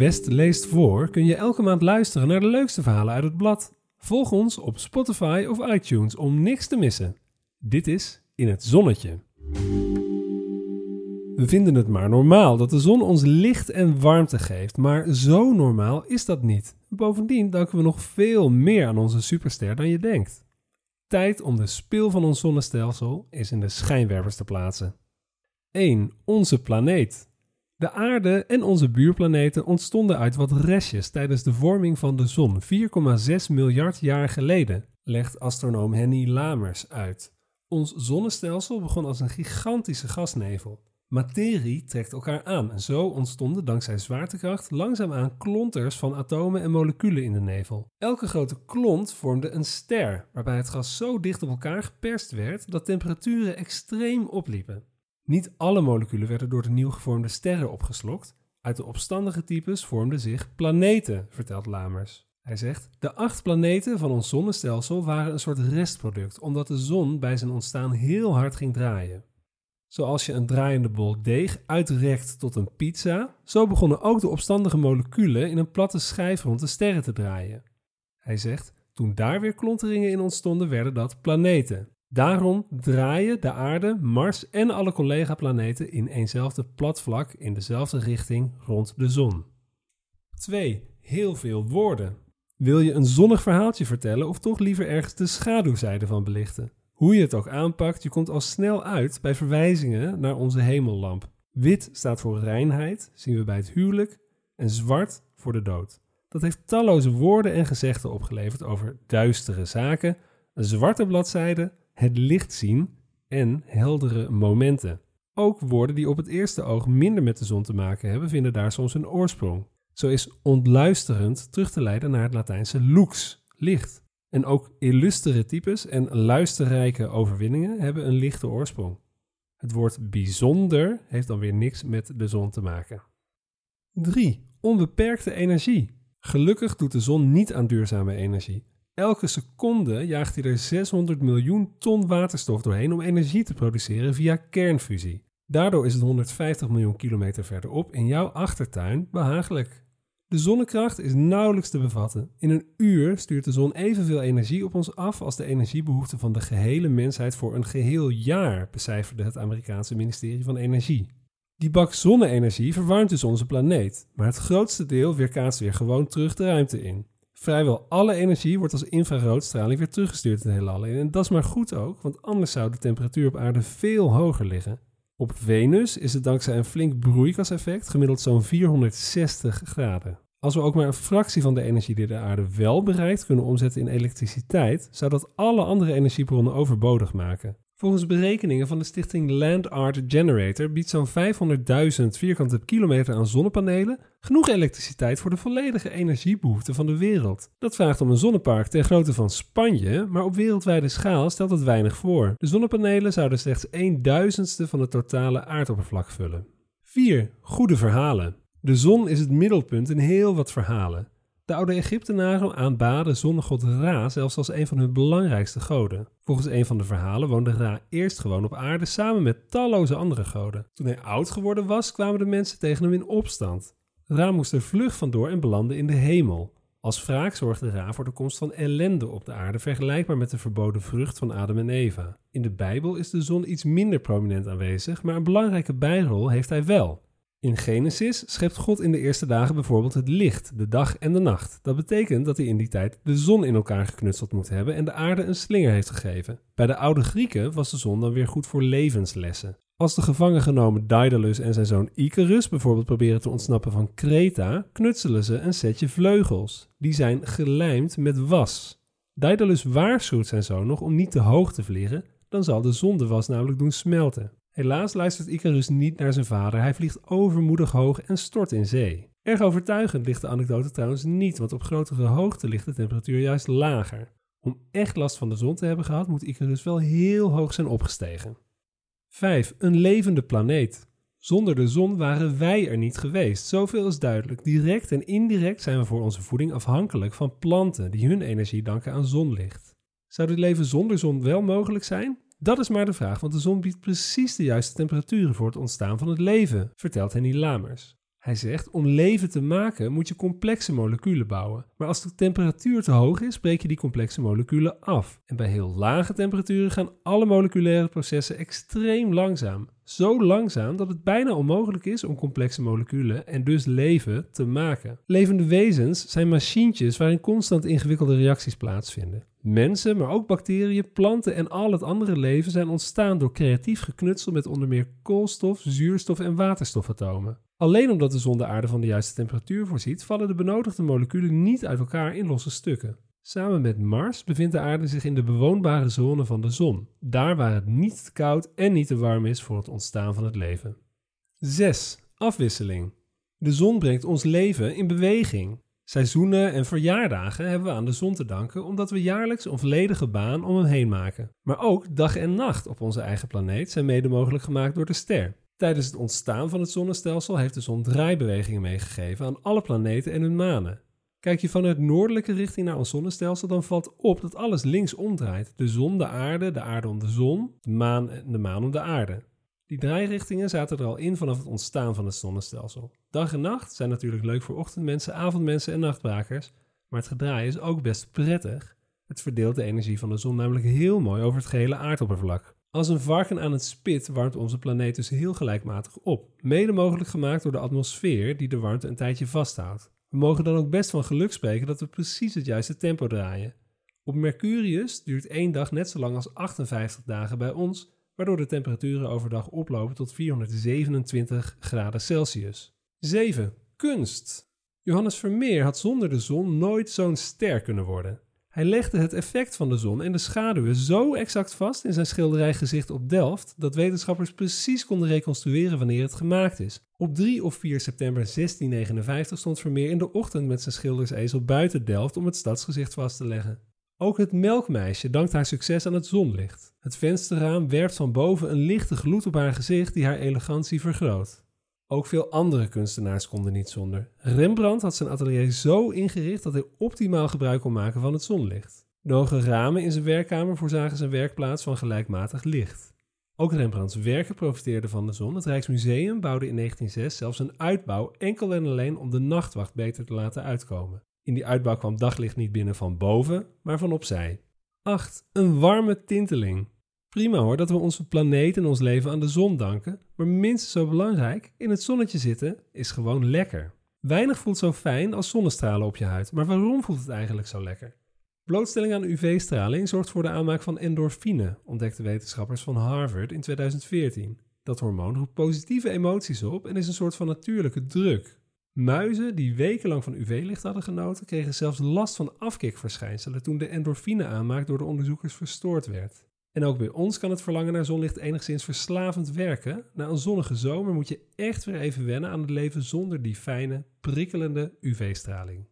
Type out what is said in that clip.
West leest voor kun je elke maand luisteren naar de leukste verhalen uit het blad. Volg ons op Spotify of iTunes om niks te missen. Dit is In het Zonnetje. We vinden het maar normaal dat de zon ons licht en warmte geeft, maar zo normaal is dat niet. Bovendien danken we nog veel meer aan onze superster dan je denkt. Tijd om de spil van ons zonnestelsel eens in de schijnwerpers te plaatsen. 1. Onze planeet. De aarde en onze buurplaneten ontstonden uit wat restjes tijdens de vorming van de zon 4,6 miljard jaar geleden, legt astronoom Henny Lamers uit. Ons zonnestelsel begon als een gigantische gasnevel. Materie trekt elkaar aan en zo ontstonden dankzij zwaartekracht langzaamaan klonters van atomen en moleculen in de nevel. Elke grote klont vormde een ster, waarbij het gas zo dicht op elkaar geperst werd dat temperaturen extreem opliepen. Niet alle moleculen werden door de nieuw gevormde sterren opgeslokt. Uit de opstandige types vormden zich planeten, vertelt Lamers. Hij zegt: De acht planeten van ons zonnestelsel waren een soort restproduct, omdat de zon bij zijn ontstaan heel hard ging draaien. Zoals je een draaiende bol deeg uitrekt tot een pizza, zo begonnen ook de opstandige moleculen in een platte schijf rond de sterren te draaien. Hij zegt: Toen daar weer klonteringen in ontstonden, werden dat planeten. Daarom draaien de aarde, Mars en alle collega-planeten in eenzelfde plat vlak in dezelfde richting rond de zon. 2. Heel veel woorden. Wil je een zonnig verhaaltje vertellen of toch liever ergens de schaduwzijde van belichten? Hoe je het ook aanpakt, je komt al snel uit bij verwijzingen naar onze hemellamp. Wit staat voor reinheid, zien we bij het huwelijk, en zwart voor de dood. Dat heeft talloze woorden en gezegden opgeleverd over duistere zaken, een zwarte bladzijde, het licht zien en heldere momenten. Ook woorden die op het eerste oog minder met de zon te maken hebben, vinden daar soms een oorsprong. Zo is ontluisterend terug te leiden naar het Latijnse lux, licht. En ook illustere types en luisterrijke overwinningen hebben een lichte oorsprong. Het woord bijzonder heeft dan weer niks met de zon te maken. 3. Onbeperkte energie. Gelukkig doet de zon niet aan duurzame energie. Elke seconde jaagt hij er 600 miljoen ton waterstof doorheen om energie te produceren via kernfusie. Daardoor is het 150 miljoen kilometer verderop in jouw achtertuin behagelijk. De zonnekracht is nauwelijks te bevatten. In een uur stuurt de zon evenveel energie op ons af als de energiebehoeften van de gehele mensheid voor een geheel jaar, becijferde het Amerikaanse ministerie van Energie. Die bak zonne-energie verwarmt dus onze planeet, maar het grootste deel weerkaatst weer gewoon terug de ruimte in. Vrijwel alle energie wordt als infraroodstraling weer teruggestuurd in het heelal. En dat is maar goed ook, want anders zou de temperatuur op aarde veel hoger liggen. Op Venus is het dankzij een flink broeikaseffect gemiddeld zo'n 460 graden. Als we ook maar een fractie van de energie die de aarde wel bereikt kunnen omzetten in elektriciteit, zou dat alle andere energiebronnen overbodig maken. Volgens berekeningen van de stichting Land Art Generator biedt zo'n 500.000 vierkante kilometer aan zonnepanelen genoeg elektriciteit voor de volledige energiebehoeften van de wereld. Dat vraagt om een zonnepark ter grootte van Spanje, maar op wereldwijde schaal stelt het weinig voor. De zonnepanelen zouden slechts 1 duizendste van het totale aardoppervlak vullen. 4. Goede verhalen. De zon is het middelpunt in heel wat verhalen. De oude Egyptenaren aanbaden zonnegod Ra zelfs als een van hun belangrijkste goden. Volgens een van de verhalen woonde Ra eerst gewoon op aarde samen met talloze andere goden. Toen hij oud geworden was, kwamen de mensen tegen hem in opstand. Ra moest er vlug vandoor en belandde in de hemel. Als wraak zorgde Ra voor de komst van ellende op de aarde, vergelijkbaar met de verboden vrucht van Adam en Eva. In de Bijbel is de zon iets minder prominent aanwezig, maar een belangrijke bijrol heeft hij wel. In Genesis schept God in de eerste dagen bijvoorbeeld het licht, de dag en de nacht. Dat betekent dat hij in die tijd de zon in elkaar geknutseld moet hebben en de aarde een slinger heeft gegeven. Bij de oude Grieken was de zon dan weer goed voor levenslessen. Als de gevangen genomen Daedalus en zijn zoon Icarus bijvoorbeeld proberen te ontsnappen van Kreta, knutselen ze een setje vleugels. Die zijn gelijmd met was. Daedalus waarschuwt zijn zoon nog om niet te hoog te vliegen, dan zal de zon de was namelijk doen smelten. Helaas luistert Icarus niet naar zijn vader. Hij vliegt overmoedig hoog en stort in zee. Erg overtuigend ligt de anekdote trouwens niet, want op grotere hoogte ligt de temperatuur juist lager. Om echt last van de zon te hebben gehad, moet Icarus wel heel hoog zijn opgestegen. 5. Een levende planeet. Zonder de zon waren wij er niet geweest. Zoveel is duidelijk. Direct en indirect zijn we voor onze voeding afhankelijk van planten die hun energie danken aan zonlicht. Zou dit leven zonder zon wel mogelijk zijn? Dat is maar de vraag, want de zon biedt precies de juiste temperaturen voor het ontstaan van het leven, vertelt Henny Lamers. Hij zegt, om leven te maken moet je complexe moleculen bouwen. Maar als de temperatuur te hoog is, breek je die complexe moleculen af. En bij heel lage temperaturen gaan alle moleculaire processen extreem langzaam. Zo langzaam dat het bijna onmogelijk is om complexe moleculen en dus leven te maken. Levende wezens zijn machientjes waarin constant ingewikkelde reacties plaatsvinden. Mensen, maar ook bacteriën, planten en al het andere leven zijn ontstaan door creatief geknutsel met onder meer koolstof, zuurstof en waterstofatomen. Alleen omdat de zon de aarde van de juiste temperatuur voorziet, vallen de benodigde moleculen niet uit elkaar in losse stukken. Samen met Mars bevindt de aarde zich in de bewoonbare zone van de zon, daar waar het niet te koud en niet te warm is voor het ontstaan van het leven. 6. Afwisseling. De zon brengt ons leven in beweging. Seizoenen en verjaardagen hebben we aan de zon te danken omdat we jaarlijks een volledige baan om hem heen maken. Maar ook dag en nacht op onze eigen planeet zijn mede mogelijk gemaakt door de ster. Tijdens het ontstaan van het zonnestelsel heeft de zon draaibewegingen meegegeven aan alle planeten en hun manen. Kijk je vanuit noordelijke richting naar ons zonnestelsel, dan valt op dat alles links omdraait. De zon, de aarde, de aarde om de zon, de maan en de maan om de aarde. Die draairichtingen zaten er al in vanaf het ontstaan van het zonnestelsel. Dag en nacht zijn natuurlijk leuk voor ochtendmensen, avondmensen en nachtbrakers, maar het gedraai is ook best prettig. Het verdeelt de energie van de zon namelijk heel mooi over het gehele aardoppervlak. Als een varken aan het spit warmt onze planeet dus heel gelijkmatig op, mede mogelijk gemaakt door de atmosfeer die de warmte een tijdje vasthoudt. We mogen dan ook best van geluk spreken dat we precies het juiste tempo draaien. Op Mercurius duurt één dag net zo lang als 58 dagen bij ons, waardoor de temperaturen overdag oplopen tot 427 graden Celsius. 7. Kunst. Johannes Vermeer had zonder de zon nooit zo'n ster kunnen worden. Hij legde het effect van de zon en de schaduwen zo exact vast in zijn schilderij Gezicht op Delft dat wetenschappers precies konden reconstrueren wanneer het gemaakt is. Op 3 of 4 september 1659 stond Vermeer in de ochtend met zijn schildersezel buiten Delft om het stadsgezicht vast te leggen. Ook het melkmeisje dankt haar succes aan het zonlicht. Het vensterraam werpt van boven een lichte gloed op haar gezicht die haar elegantie vergroot. Ook veel andere kunstenaars konden niet zonder. Rembrandt had zijn atelier zo ingericht dat hij optimaal gebruik kon maken van het zonlicht. De hoge ramen in zijn werkkamer voorzagen zijn werkplaats van gelijkmatig licht. Ook Rembrandts werken profiteerden van de zon. Het Rijksmuseum bouwde in 1906 zelfs een uitbouw enkel en alleen om de nachtwacht beter te laten uitkomen. In die uitbouw kwam daglicht niet binnen van boven, maar van opzij. 8. Een warme tinteling. Prima hoor dat we onze planeet en ons leven aan de zon danken, maar minstens zo belangrijk, in het zonnetje zitten is gewoon lekker. Weinig voelt zo fijn als zonnestralen op je huid, maar waarom voelt het eigenlijk zo lekker? Blootstelling aan UV-straling zorgt voor de aanmaak van endorfine, ontdekten wetenschappers van Harvard in 2014. Dat hormoon roept positieve emoties op en is een soort van natuurlijke druk. Muizen die wekenlang van UV-licht hadden genoten, kregen zelfs last van afkikverschijnselen toen de endorfine aanmaak door de onderzoekers verstoord werd. En ook bij ons kan het verlangen naar zonlicht enigszins verslavend werken. Na een zonnige zomer moet je echt weer even wennen aan het leven zonder die fijne, prikkelende UV-straling.